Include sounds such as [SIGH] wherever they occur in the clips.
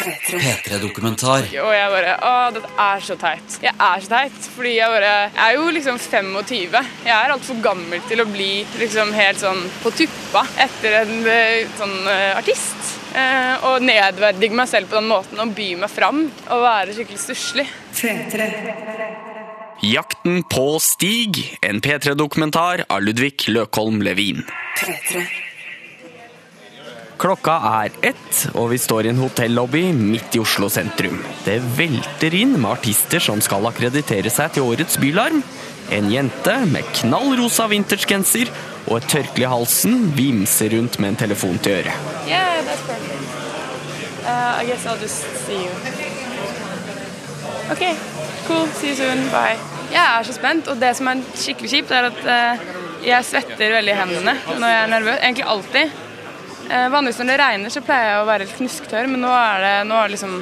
P3-dokumentar. Og jeg bare Å, dette er så teit. Jeg er så teit. Fordi jeg bare Jeg er jo liksom 25. Jeg er altfor gammel til å bli liksom helt sånn på tuppa etter en eh, sånn eh, artist. Eh, og nedverdige meg selv på den måten og by meg fram og være skikkelig stusslig. Jakten på Stig, en P3-dokumentar av Ludvig Løkholm Levin. Klokka er ett, og vi står i en hotellobby midt i Oslo sentrum. Det velter inn med artister som skal akkreditere seg til årets Bylarm. En jente med knallrosa vintersgenser og et tørkle i halsen vimser rundt med en telefon til øret. Yeah, that's perfect. Uh, I guess I'll just see you. Ok, cool. See you soon. Bye. Jeg er så spent, og det som er skikkelig kjipt, er at eh, jeg svetter veldig i hendene når jeg er nervøs. Egentlig alltid. Eh, vanligvis når det regner, så pleier jeg å være litt knusktørr, men nå er det nå er liksom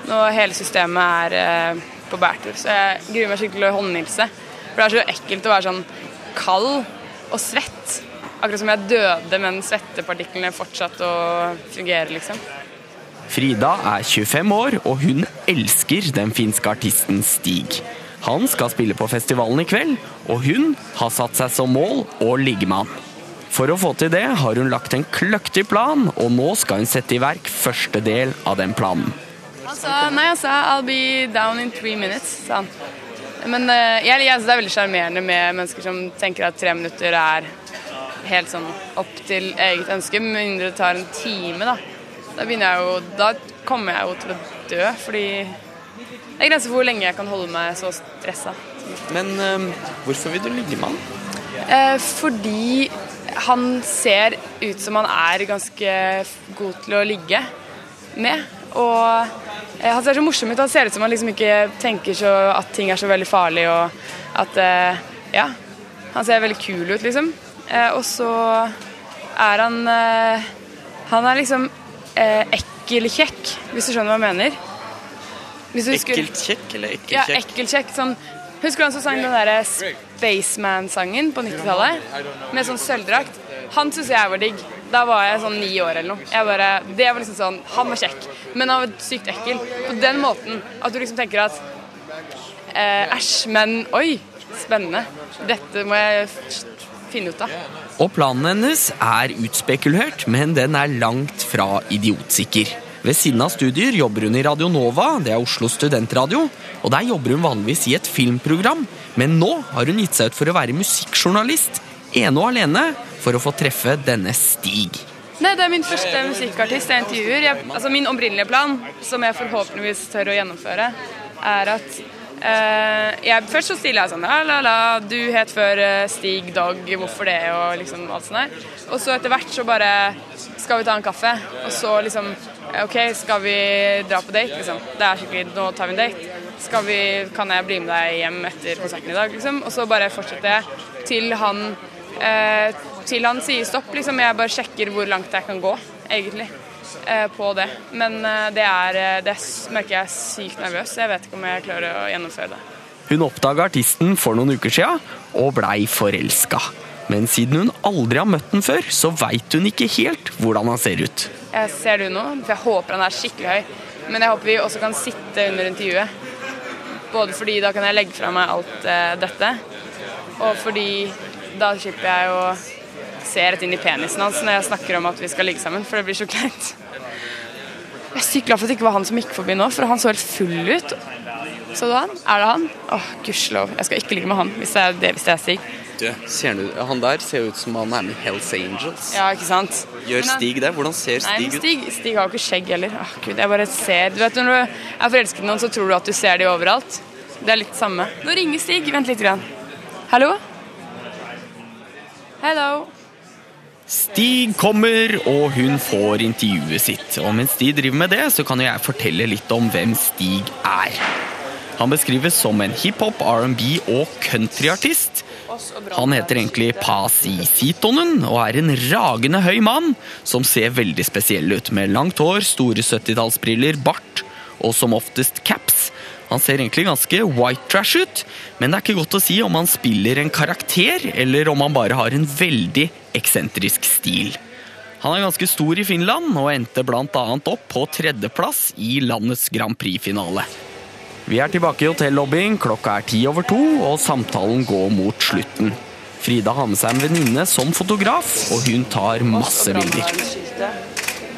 Nå hele systemet er eh, på bærtur, så jeg gruer meg skikkelig til å håndhilse. For det er så ekkelt å være sånn kald og svett. Akkurat som jeg døde, men svettepartiklene fortsatte å fungere, liksom. Frida er 25 år, og hun elsker den finske artisten Stig. Han skal spille på festivalen i kveld, og hun har satt seg som mål å ligge med han. For å få til det har hun lagt en kløktig plan, og nå skal hun sette i verk første del av den planen. Sa nei, han sa 'I'll be down in three minutes', sa han. Men eh, jeg, jeg det er veldig sjarmerende med mennesker som tenker at tre minutter er helt sånn opp til eget ønske, med mindre det tar en time, da. Da begynner jeg jo Da kommer jeg jo til å dø, fordi det er grenser for hvor lenge jeg kan holde meg så stressa. Men øhm, hvorfor vil du ligge med han? Eh, fordi han ser ut som han er ganske god til å ligge med. Og eh, han ser så morsom ut. Han ser ut som han liksom ikke tenker så at ting er så veldig farlig, og at eh, Ja. Han ser veldig kul ut, liksom. Eh, og så er han Han er liksom eh, ekkelkjekk, hvis du skjønner hva jeg mener. Ekkelt kjekk eller ekkelt ja, kjekk? Sånn, husker du han som sang den derre Spaceman-sangen på 90-tallet? Med sånn sølvdrakt. Han syns jeg var digg. Da var jeg sånn ni år eller noe. Bare, det var liksom sånn, Han var kjekk, men han var sykt ekkel. På den måten at du liksom tenker at eh, Æsj, men oi, spennende. Dette må jeg finne ut av. Og planen hennes er utspekulert, men den er langt fra idiotsikker. Ved siden av studier jobber hun i Radio Nova, det er Oslos studentradio, og der jobber hun vanligvis i et filmprogram, men nå har hun gitt seg ut for å være musikkjournalist, ene og alene, for å få treffe denne Stig. Nei, Det er min første musikkartist jeg intervjuer. Jeg, altså Min opprinnelige plan, som jeg forhåpentligvis tør å gjennomføre, er at Uh, jeg, Først så stiller jeg sånn la, la, la, du het før uh, Stig Dog, hvorfor det, og liksom alt sånt der. Og så etter hvert så bare Skal vi ta en kaffe? Og så liksom OK, skal vi dra på date, liksom? Det er skikkelig Nå tar vi en date. Skal vi, kan jeg bli med deg hjem etter konserten i dag, liksom? Og så bare fortsetter jeg til han eh, til han sier stopp. Liksom. Jeg bare sjekker hvor langt jeg kan gå, egentlig, eh, på det. Men eh, det, er, eh, det merker jeg er sykt nervøs. Jeg vet ikke om jeg klarer å gjennomføre det. Hun oppdaga artisten for noen uker sia, og blei forelska. Men siden hun aldri har møtt den før, så veit hun ikke helt hvordan han ser ut. Jeg ser det nå, for jeg håper han er skikkelig høy. Men jeg håper vi også kan sitte under intervjuet. Både fordi da kan jeg legge fra meg alt eh, dette, og fordi da slipper jeg å se rett inn i penisen hans når jeg snakker om at vi skal ligge sammen, for det blir så kleint. Jeg er sykt glad for at det ikke var han som gikk forbi nå, for han så helt full ut. Så du han? Er det han? Åh, gudskjelov. Jeg skal ikke ligge med han hvis det er, det, hvis jeg er Stig. han der ser ut som han er med Hells Angels. Ja, ikke sant? Gjør Men han- Stig det? Hvordan ser Nei, men Stig ut? Stig, Stig har jo ikke skjegg heller. Åh, Gud, jeg bare ser Du vet når du er forelsket i noen, så tror du at du ser de overalt. Det er litt samme. Nå ringer Stig. Vent litt. Grann. Hallo? Hello. Stig kommer, og hun får intervjuet sitt. Og mens de driver med det, så kan jo jeg fortelle litt om hvem Stig er. Han beskrives som en hiphop, R&B og countryartist. Han heter egentlig Pasi Sitonen og er en ragende høy mann som ser veldig spesiell ut, med langt hår, store 70-tallsbriller, bart og som oftest caps. Han ser egentlig ganske white trash ut, men det er ikke godt å si om han spiller en karakter, eller om han bare har en veldig eksentrisk stil. Han er ganske stor i Finland og endte bl.a. opp på tredjeplass i landets Grand Prix-finale. Vi er tilbake i hotellobbyen, klokka er ti over to, og samtalen går mot slutten. Frida har med seg en venninne som fotograf, og hun tar masse bilder.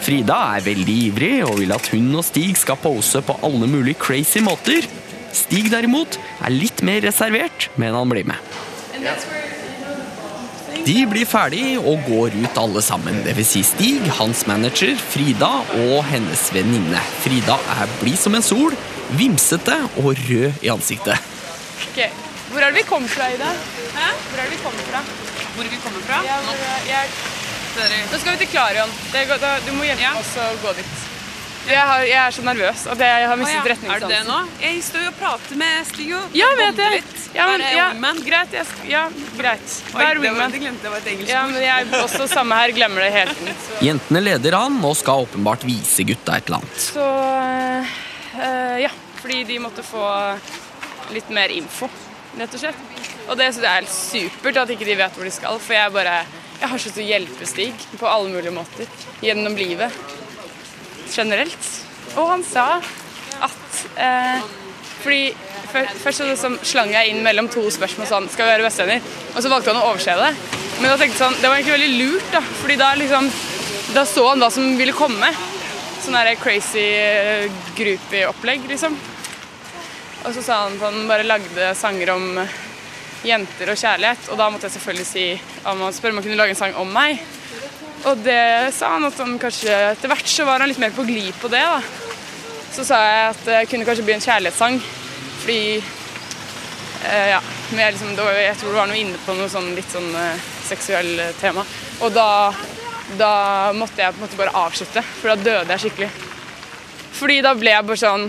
Frida er veldig ivrig og vil at hun og Stig skal pose på alle mulige crazy måter. Stig derimot er litt mer reservert, men han blir med. De blir ferdig og går ut alle sammen. Dvs. Si Stig, hans manager, Frida og hennes venninne. Frida er blid som en sol, vimsete og rød i ansiktet. Ok, Hvor er det vi kommer fra, Ida? Hæ? Hvor er det vi kommer fra? Hvor vi kommer fra? Ja, hvor, jeg, nå skal vi til Klarion. Det du må hjelpe Ja. oss å gå dit. Jeg, har, jeg er så nervøs, og det, jeg har mistet mistet ja. retningssansen. Er du det nå? Jeg står jo og prater med Stig og Ja, vet jeg. litt. Ja, men, er ja, greit. Jeg, ja, greit. Vær det var, det glemte jeg var et engelsk Ja, men jeg også samme her. Glemmer det hele tiden. Jentene leder an og skal åpenbart vise gutta et eller annet. så eh, ja. Fordi de måtte få litt mer info, rett og slett. Og det synes jeg er supert at ikke de vet hvor de skal. For jeg bare Jeg har så å hjelpe på alle mulige måter gjennom livet. Generelt. Og han sa at eh, Fordi Først så liksom slang jeg inn mellom to spørsmål sånn Skal vi være bestevenner? Og så valgte han å overse det. Men da tenkte jeg sånn, det var egentlig veldig lurt, da. Fordi da liksom Da så han hva som ville komme. Sånn der crazy eh, groupie-opplegg, liksom. Og så sa han at han bare lagde sanger om eh, jenter og kjærlighet. Og da måtte jeg selvfølgelig si om han spør om han kunne lage en sang om meg. Og det sa han at han kanskje Etter hvert så var han litt mer på glid på det, da. Så sa jeg at det kunne kanskje bli en kjærlighetssang. Fordi eh, Ja. Men jeg, liksom, det jeg tror du var noe inne på noe sånn litt sånn eh, seksuell eh, tema. Og da, da måtte jeg på en måte bare avslutte, for da døde jeg skikkelig. Fordi da ble jeg bare sånn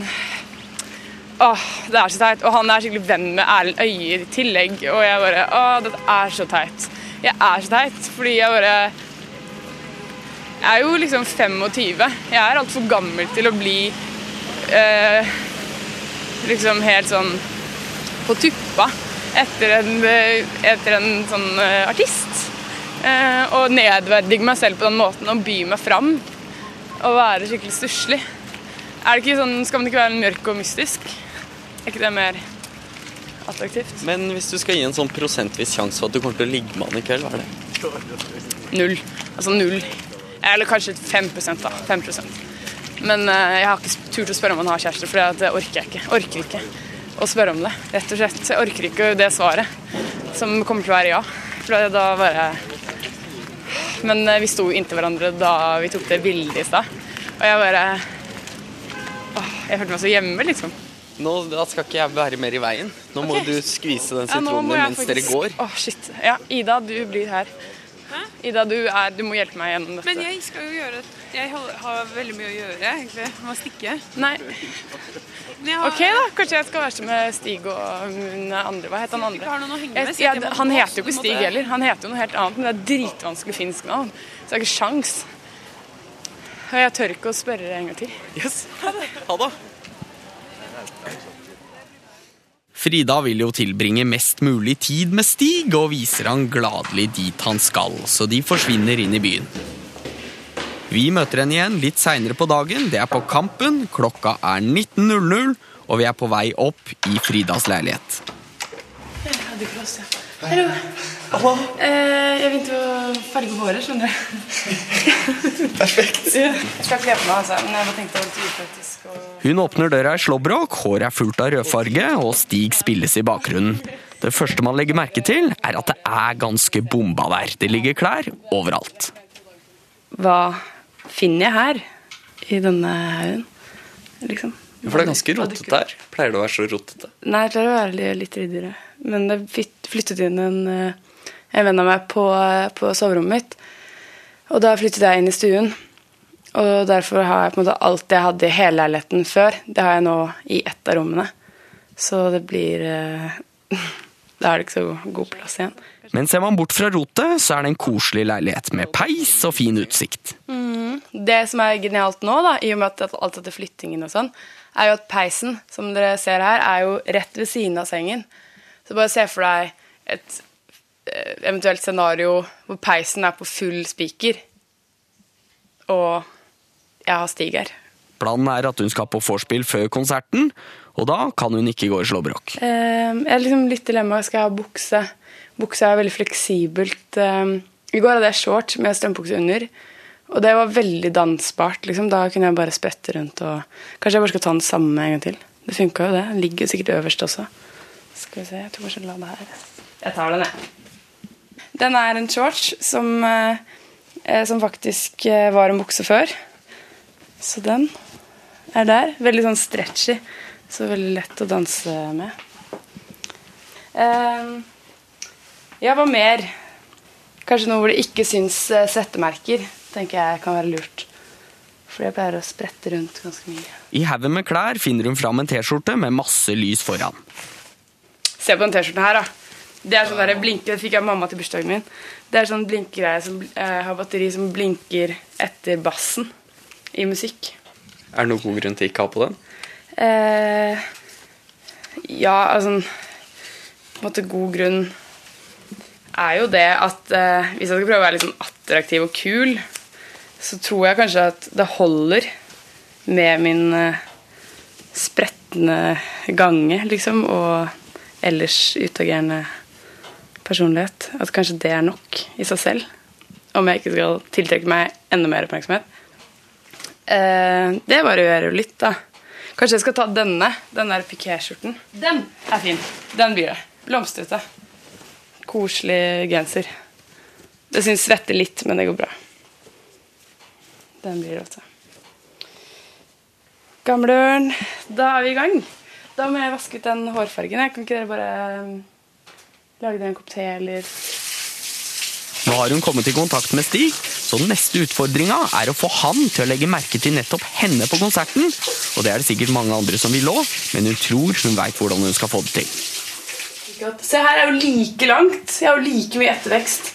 Åh, det er så teit. Og han er skikkelig venn med Erlend Øye i tillegg. Og jeg bare Åh, det er så teit. Jeg er så teit fordi jeg bare Jeg er jo liksom 25. Jeg er altfor gammel til å bli eh, liksom helt sånn på tuppa etter en, eh, etter en sånn eh, artist. Eh, og nedverdige meg selv på den måten og by meg fram og være skikkelig stusslig. Er det ikke sånn, Skal man ikke være mørk og mystisk? Er ikke det mer attraktivt? Men hvis du skal gi en sånn prosentvis sjanse for at du kommer til å ligge med han i kveld, hva er det? Null. Altså null. Eller kanskje 5 da. 5% Men uh, jeg har ikke turt å spørre om han har kjæreste, for det orker jeg ikke. Orker ikke å spørre om det, rett og slett. Jeg orker ikke det svaret, som kommer til å være ja. For da bare Men eh, vi sto inntil hverandre da vi tok det bildet i stad, og jeg bare Åh, Jeg følte meg så hjemme, liksom. Nå da skal ikke jeg være mer i veien. Nå må du skvise den sitronen ja, mens mens dere går. Åh, shit. Ja, Ida, du blir her. Hæ? Ida, du, er, du må hjelpe meg gjennom dette. Men jeg skal jo gjøre Jeg har- har veldig mye å gjøre, egentlig. Jeg må stikke. Nei, har, ok da. Kanskje jeg skal være sammen med Stig og hun andre. Hva het han andre? har Jeg, jeg, jeg han heter jo ikke Stig heller. Han heter jo noe helt annet, men det er dritvanskelig finsk navn. Så det er ikke sjans. Og jeg tør ikke å spørre en gang til. Yes. Ha det. Frida vil jo tilbringe mest mulig tid med Stig, og viser han gladelig dit han skal, så de forsvinner inn i byen. Vi møter henne igjen litt seinere på dagen. Det er på Kampen. Klokka er 19.00, og vi er på vei opp i Fridas leilighet. Hallo. Eh, jeg begynte å farge håret, skjønner du. [LAUGHS] Perfekt. Jeg skal kle på meg, altså. Men jeg bare tenkte å være upraktisk. Og... Hun åpner døra i slåbrok, håret er fullt av rødfarge, og Stig spilles i bakgrunnen. Det første man legger merke til, er at det er ganske bomba der. Det ligger klær overalt. Hva finner jeg her? I denne haugen? Liksom. For det er ganske rotete her. Pleier det å være så rotete? Nei, det pleier å være litt- ryddigere. Men det flyttet inn en, eh, en venn av meg på, på soverommet mitt. Og da flyttet jeg inn i stuen. Og derfor har jeg på en måte alt jeg hadde i hele leiligheten før, det har jeg nå i ett av rommene. Så det blir eh, [LAUGHS] Da er det ikke så god plass igjen. Men ser man bort fra rotet, så er det en koselig leilighet med peis og fin utsikt. Det som er genialt nå, da, i og med at alt dette flyttingen og sånn, er jo at peisen, som dere ser her, er jo rett ved siden av sengen. Så bare se for deg et eh, eventuelt scenario hvor peisen er på full spiker. og jeg har Stig her. Planen er at hun skal på vorspiel før konserten, og da kan hun ikke gå i slåbrok. Eh, jeg er liksom litt dilemma. Skal jeg ha bukse? Bukse er veldig fleksibelt. Eh, I går hadde jeg short med strømpebukse under. Og det var veldig dansbart. liksom. Da kunne jeg bare sprette rundt. og Kanskje jeg bare skal ta den samme en gang til. Det funka jo, det. Den ligger sikkert øverst også. Skal vi se, jeg tror kanskje la det her. Jeg tar den, jeg. Den er en shorts som, eh, som faktisk var en bukse før. Så den er der. Veldig sånn stretchy. Så veldig lett å danse med. Uh, ja, hva mer? Kanskje noe hvor det ikke syns settemerker. svettemerker. Tenker jeg kan være lurt. Fordi jeg pleier å sprette rundt ganske mye. I haugen med klær finner hun fram en T-skjorte med masse lys foran. Se på den T-skjorten her, da. Det er sånn der blinke, det fikk jeg av mamma til bursdagen min. Det er sånn blinkegreie som eh, har batteri som blinker etter bassen i musikk. Er det noen god grunn til ikke å ha på den? Eh, ja, altså På en måte god grunn er jo det at eh, hvis jeg skal prøve å være litt sånn attraktiv og kul, så tror jeg kanskje at det holder med min eh, spretne gange, liksom, og ellers utagerende personlighet. At kanskje det er nok i seg selv. Om jeg ikke skal tiltrekke meg enda mer oppmerksomhet. Eh, det varierer jo litt, da. Kanskje jeg skal ta denne. Den der pikéskjorten. Den er fin. Den blir det. Blomstrete. Koselig genser. Det syns svetter litt, men det går bra. Den blir det Gamle Gamleørn, da er vi i gang. Da må jeg vaske ut den hårfargen. Jeg. Kan ikke dere bare um, lage dere en kopp te, eller Nå har hun kommet i kontakt med Stig, så den neste utfordringa er å få han til å legge merke til nettopp henne på konserten. Og det er det sikkert mange andre som vil òg, men hun tror hun veit hvordan hun skal få det til. Se her er jo like langt. Jeg har jo like mye ettervekst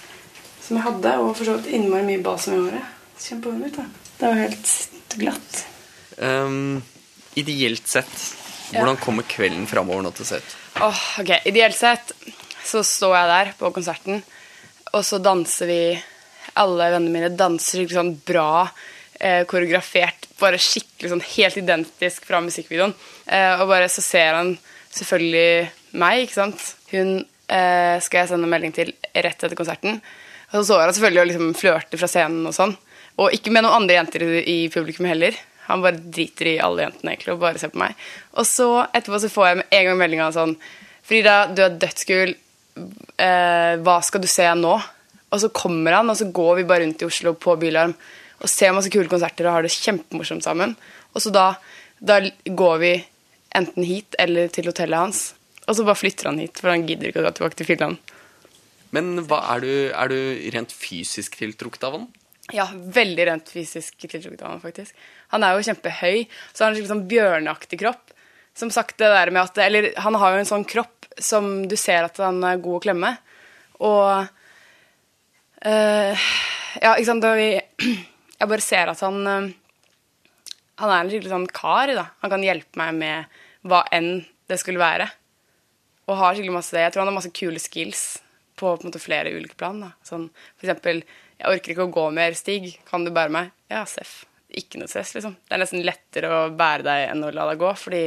som jeg hadde, og for så vidt innmari mye basum i håret. Kjempevond ut, da. Det er jo helt glatt. Um, ideelt sett, hvordan kommer kvelden framover nå til å se ut? Oh, ok. Ideelt sett så står jeg der på konserten, og så danser vi Alle vennene mine danser skikkelig sånn bra, eh, koreografert, bare skikkelig sånn helt identisk fra musikkvideoen. Eh, og bare så ser han selvfølgelig meg, ikke sant. Hun eh, skal jeg sende melding til rett etter konserten. Og så står han selvfølgelig og liksom flørter fra scenen og sånn. Og ikke med noen andre jenter i publikum heller. Han bare driter i alle jentene egentlig og bare ser på meg. Og så etterpå så får jeg med en gang meldinga sånn Frida, du er dødskul. Eh, hva skal du se nå? Og så kommer han, og så går vi bare rundt i Oslo på Bylarm og ser masse kule konserter og har det kjempemorsomt sammen. Og så da, da går vi enten hit eller til hotellet hans. Og så bare flytter han hit, for han gidder ikke å gå tilbake til Finland. Men hva, er, du, er du rent fysisk tiltrukket av han? Ja, veldig rent fysisk tiltrukket av han, faktisk. Han er jo kjempehøy, så han har en skikkelig sånn bjørneaktig kropp. Som sagt det der med at Eller han har jo en sånn kropp som du ser at han er god å klemme. Og eh, Ja, ikke sant da vi Jeg bare ser at han eh, Han er en skikkelig sånn kar, da. Han kan hjelpe meg med hva enn det skulle være. Og har skikkelig masse Jeg tror han har masse kule skills på, på måte, flere ulike plan. Da. Sånn, for eksempel Jeg orker ikke å gå mer, Stig. Kan du bære meg? Ja, seff. Ikke noe stress, liksom. Det er nesten lettere å bære deg enn å la deg gå, fordi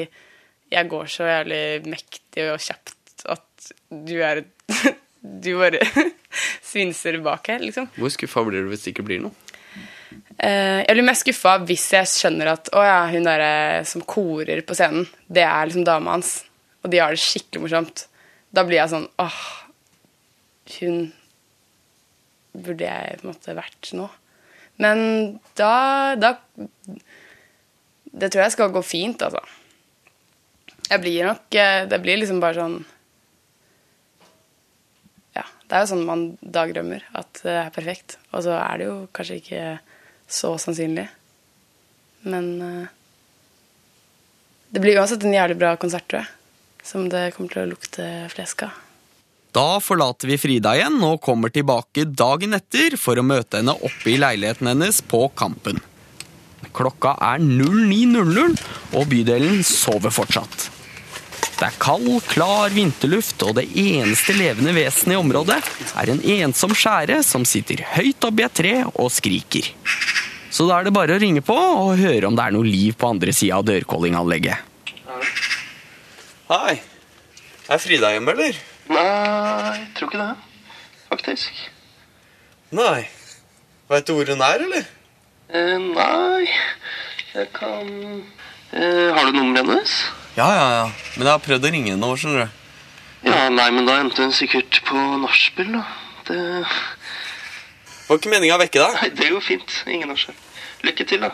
jeg går så jævlig mektig og kjapt at du er [LAUGHS] Du bare [LAUGHS] svinser bak her, liksom. Hvor skuffa blir du hvis det ikke blir noe? Uh, jeg blir mest skuffa hvis jeg skjønner at å ja, hun derre som korer på scenen, det er liksom dama hans, og de har det skikkelig morsomt. Da blir jeg sånn åh, hun burde jeg på en måte vært nå. Men da, da Det tror jeg skal gå fint, altså. Jeg blir nok eh, Det blir liksom bare sånn det er jo sånn man dagdrømmer, at det er perfekt. Og så er det jo kanskje ikke så sannsynlig. Men uh, det blir uansett en jævlig bra konsert, tror jeg. Som det kommer til å lukte flesk av. Da forlater vi Frida igjen og kommer tilbake dagen etter for å møte henne oppe i leiligheten hennes på Kampen. Klokka er 09.00, og bydelen sover fortsatt. Det er kald, klar vinterluft, og det eneste levende vesenet i området er en ensom skjære som sitter høyt oppi et tre og skriker. Så da er det bare å ringe på og høre om det er noe liv på andre sida av dørkålinganlegget. Hei. Er Frida hjemme, eller? Nei, jeg tror ikke det. Faktisk. Nei. Veit du hvor hun er, eller? Eh, nei Jeg kan eh, Har du nummeret hennes? Ja, ja, ja. Men jeg har prøvd å ringe henne nå, skjønner du. Ja, nei, men da endte hun sikkert på nachspiel, da. Det Var ikke meninga å vekke deg. Nei, det går fint. Ingen årsak. Lykke til, da.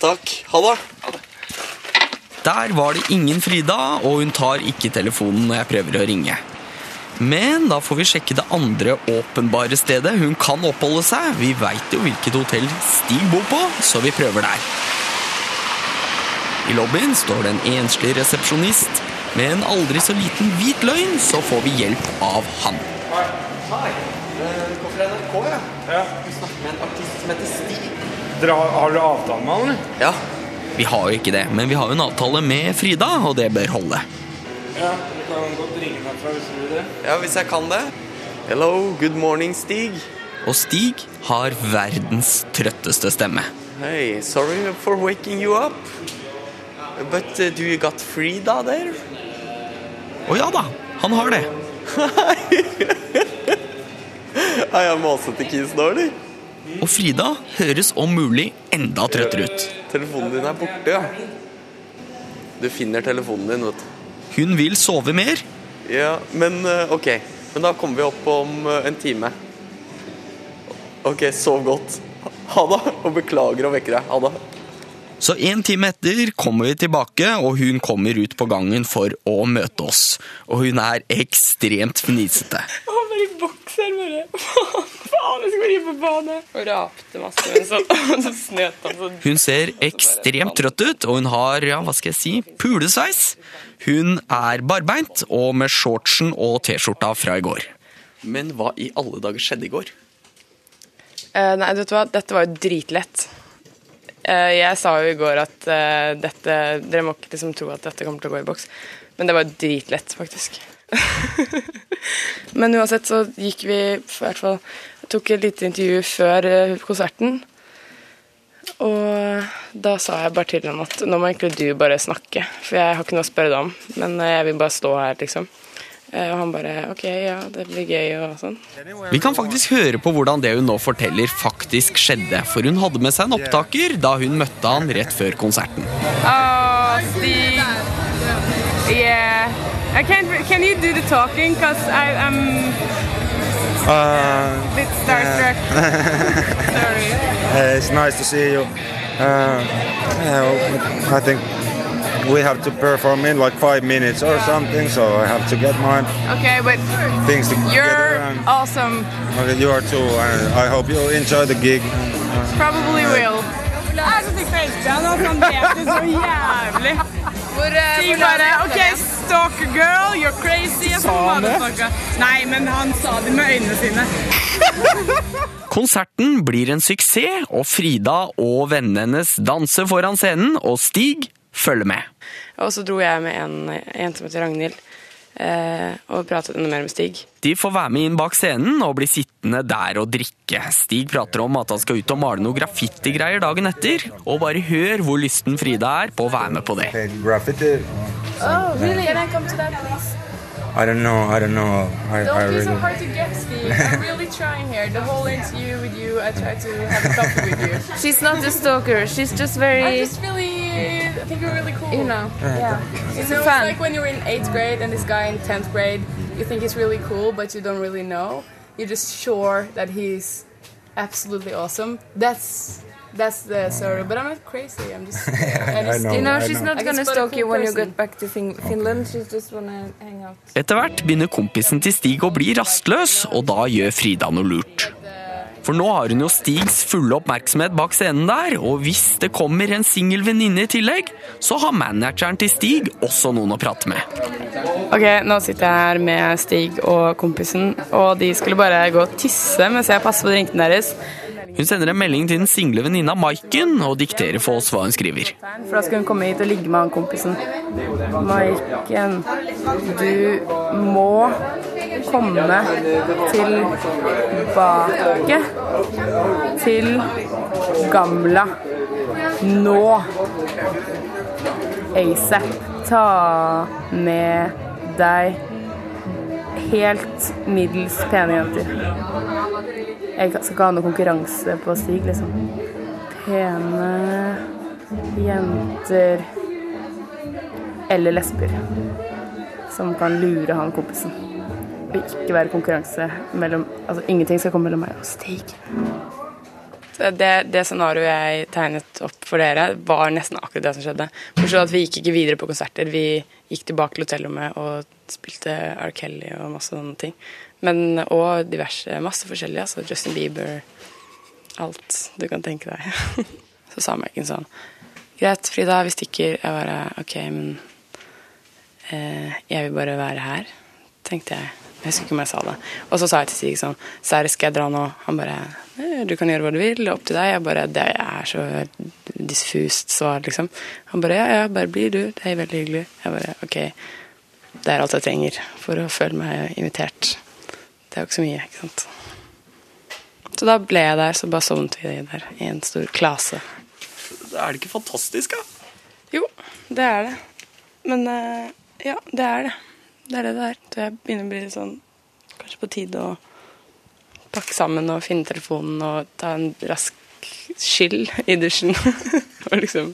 Takk. Ha det. Ha det. Der var det ingen Frida, og hun tar ikke telefonen når jeg prøver å ringe. Men da får vi sjekke det andre åpenbare stedet hun kan oppholde seg. Vi veit jo hvilket hotell Stig bor på, så vi prøver der. I lobbyen står det en enslig resepsjonist. Med en aldri så liten hvit løgn så får vi hjelp av han. Hei. Kommer fra NRK, ja. Ja. Du snakker med en artist som heter Stig. Dere har, har dere avtale med han, eller? Ja. Vi har jo ikke det, men vi har jo en avtale med Frida, og det bør holde. Ja, du kan godt ringe herfra hvis du vil det. Ja, hvis jeg kan det. Hello, good morning, Stig. Og Stig har verdens trøtteste stemme. Hey, sorry for waking you up. But uh, do you got Frida there? Å ja da, han har det. [LAUGHS] Er jeg masete kis nå, eller? Og Frida høres om mulig enda trøttere ut. Telefonen din er borte, ja. Du finner telefonen din, vet du. Hun vil sove mer. Ja, men eh, ok. Men da kommer vi opp om eh, en time. Ok, sov godt. Ha det, og beklager å vekke deg. Ha det. Så en time etter kommer vi tilbake, og hun kommer ut på gangen for å møte oss. Og hun er ekstremt fnisete. Han var i bokser, bare. Faen, jeg skulle være på bane. Og rapte masse, men så, [LAUGHS] så snøt han sånn. Hun ser ekstremt trøtt ut, og hun har, ja, hva skal jeg si, pulesveis. Hun er barbeint og med shortsen og T-skjorta fra i går. Men hva i alle dager skjedde i går? Eh, nei, vet du hva, dette var jo dritlett. Eh, jeg sa jo i går at eh, dette Dere må ikke liksom tro at dette kommer til å gå i boks. Men det var dritlett, faktisk. [LAUGHS] Men uansett så gikk vi i hvert fall Tok et lite intervju før eh, konserten. Og da sa jeg bare til ham at nå må egentlig du bare snakke, for jeg har ikke noe å spørre deg om. Men jeg vil bare stå her, liksom. Eh, Og han bare OK, ja, det blir gøy og sånn. Vi kan faktisk høre på hvordan det hun nå forteller, faktisk skjedde. For hun hadde med seg en opptaker da hun møtte han rett før konserten. Oh, Steve. Yeah. I can't. Can you do the talking? Cause I, I'm Uh, a bit starstruck. [LAUGHS] Sorry. uh, it's nice to see you. Uh, yeah, I think we have to perform in like five minutes or something, so I have to get my Okay, but things together. you're and- awesome. Okay, you are too. and I hope you enjoy the gig. Probably will. Jeg som fikk så jævlig. Hvor, Sier bare OK, stalker girl, you're crazy. Sa han det? Nei, men han sa det med øynene sine. [LAUGHS] Konserten blir en suksess, og Frida og vennene hennes danser foran scenen, og Stig følger med. Og så dro jeg med en, en som heter Ragnhild, eh, og pratet enda mer med Stig. De får være med inn bak scenen og bli sittende der og drikke. Stig prater om at han skal ut og male noe graffitigreier dagen etter, og bare hør hvor lysten Frida er på å være med på det. Hey, graffiti. Oh, really? Can I come to that, please? I don't know. I don't know. I, I Don't be so hard to get, Steve. I'm really [LAUGHS] trying here. The whole interview with you, I tried to have a coffee with you. She's not a stalker. She's just very, I just really, I think you're really cool. you know. Yeah. She's You know, a fan. It's like when you're in eighth grade and this guy in tenth grade, you think he's really cool, but you don't really know. You're just sure that he's absolutely awesome. That's that's the story. But I'm not crazy. I'm just. [LAUGHS] I just know. You know, I she's know. not gonna stalk you when you get back to fin Finland. She's just wanna hang out. Etter hvert begynner kompisen til Stig å bli rastløs, og da gjør Frida noe lurt. For nå har hun jo Stigs fulle oppmerksomhet bak scenen der, og hvis det kommer en singel venninne i tillegg, så har manageren til Stig også noen å prate med. Ok, nå sitter jeg her med Stig og kompisen, og de skulle bare gå og tisse mens jeg passer på drinken deres. Hun sender en melding til den single venninna Maiken og dikterer for oss hva hun skriver. For da skal hun komme hit og ligge med han kompisen. Maiken, du må komme tilbake til Gamla. Nå. ASAP. Ta med deg helt middels pene jenter. Jeg skal ikke ha noe konkurranse på Stig, liksom. Pene jenter eller lesber som kan lure han kompisen. Og ikke være konkurranse mellom Altså ingenting skal komme mellom meg og Stig. Det, det scenarioet jeg tegnet opp for dere, var nesten akkurat det som skjedde. Bortsett at vi gikk ikke videre på konserter. Vi gikk tilbake til hotellrommet og spilte R. Kelly og masse sånne ting. Men, og diverse, masse forskjellige. Altså Justin Bieber, alt du kan tenke deg. [LAUGHS] Så sa Maiken sånn Greit, Frida, vi stikker. Jeg bare OK, men eh, jeg vil bare være her, tenkte jeg. Jeg husker ikke om jeg sa det. Og så sa jeg til Stig sånn Serr, skal jeg dra nå? Han bare «Eh, Du kan gjøre hva du vil, opp til deg. Jeg bare Det er så diffust svar, liksom. Han bare Ja, ja, bare bli du. Det er veldig hyggelig. Jeg bare OK. Det er alt jeg trenger for å føle meg invitert. Det er jo ikke så mye, ikke sant. Så da ble jeg der, så bare sovnet vi der i en stor klase. Er det ikke fantastisk, da? Jo, det er det. Men eh, ja, det er det. Det er det det er. Så jeg begynner å bli litt sånn Kanskje på tide å pakke sammen og finne telefonen og ta en rask skyll i dusjen. [LAUGHS] og liksom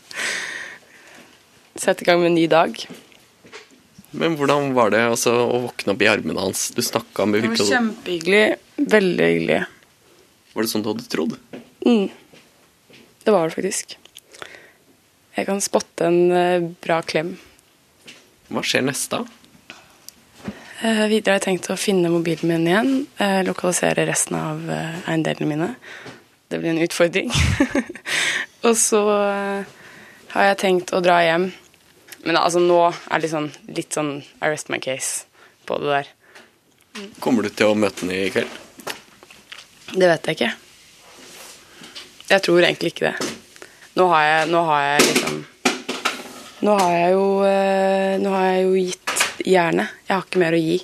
sette i gang med en ny dag. Men hvordan var det altså, å våkne opp i armene hans? Du snakka med Det var virkelig kjempehyggelig. Veldig hyggelig. Var det sånn du hadde trodd? Mm. Det var det faktisk. Jeg kan spotte en eh, bra klem. Hva skjer neste? da? Eh, videre har jeg tenkt å finne mobilen min igjen. Eh, lokalisere resten av eh, eiendelene mine. Det blir en utfordring. [LAUGHS] og så har jeg tenkt å dra hjem. Men altså nå er det sånn, litt sånn arrest my case på det der. Kommer du til å møte henne i kveld? Det vet jeg ikke. Jeg tror egentlig ikke det. Nå har jeg, nå har jeg liksom Nå har jeg jo Nå har jeg jo gitt jernet. Jeg har ikke mer å gi.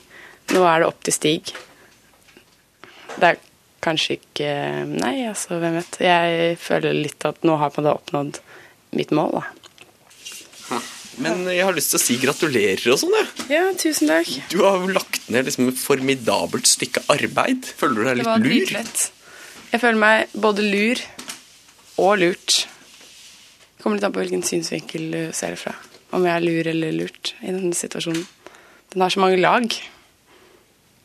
Nå er det opp til Stig. Det er kanskje ikke Nei, altså, hvem vet. Jeg føler litt at nå har en måte oppnådd mitt mål, da. Men jeg har lyst til å si gratulerer og sånn, jeg. Ja, tusen takk. Du har jo lagt ned liksom et formidabelt stykke arbeid. Føler du deg Det litt var lur? dritlett. Jeg føler meg både lur og lurt. Det kommer litt an på hvilken synsvinkel du ser det fra. Om jeg er lur eller lurt i denne situasjonen. Den har så mange lag.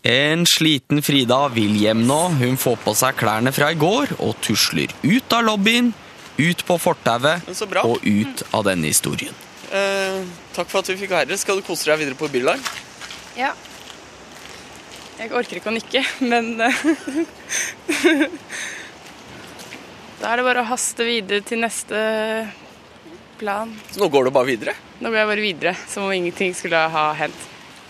En sliten Frida vil hjem nå. Hun får på seg klærne fra i går og tusler ut av lobbyen, ut på fortauet og ut av denne historien. Eh, takk for at vi fikk være her. Skal du kose deg videre på bylag? Ja. Jeg orker ikke å nikke, men eh, [LAUGHS] Da er det bare å haste videre til neste plan. Så nå går du bare videre? Nå går jeg bare videre, som om ingenting skulle ha hendt.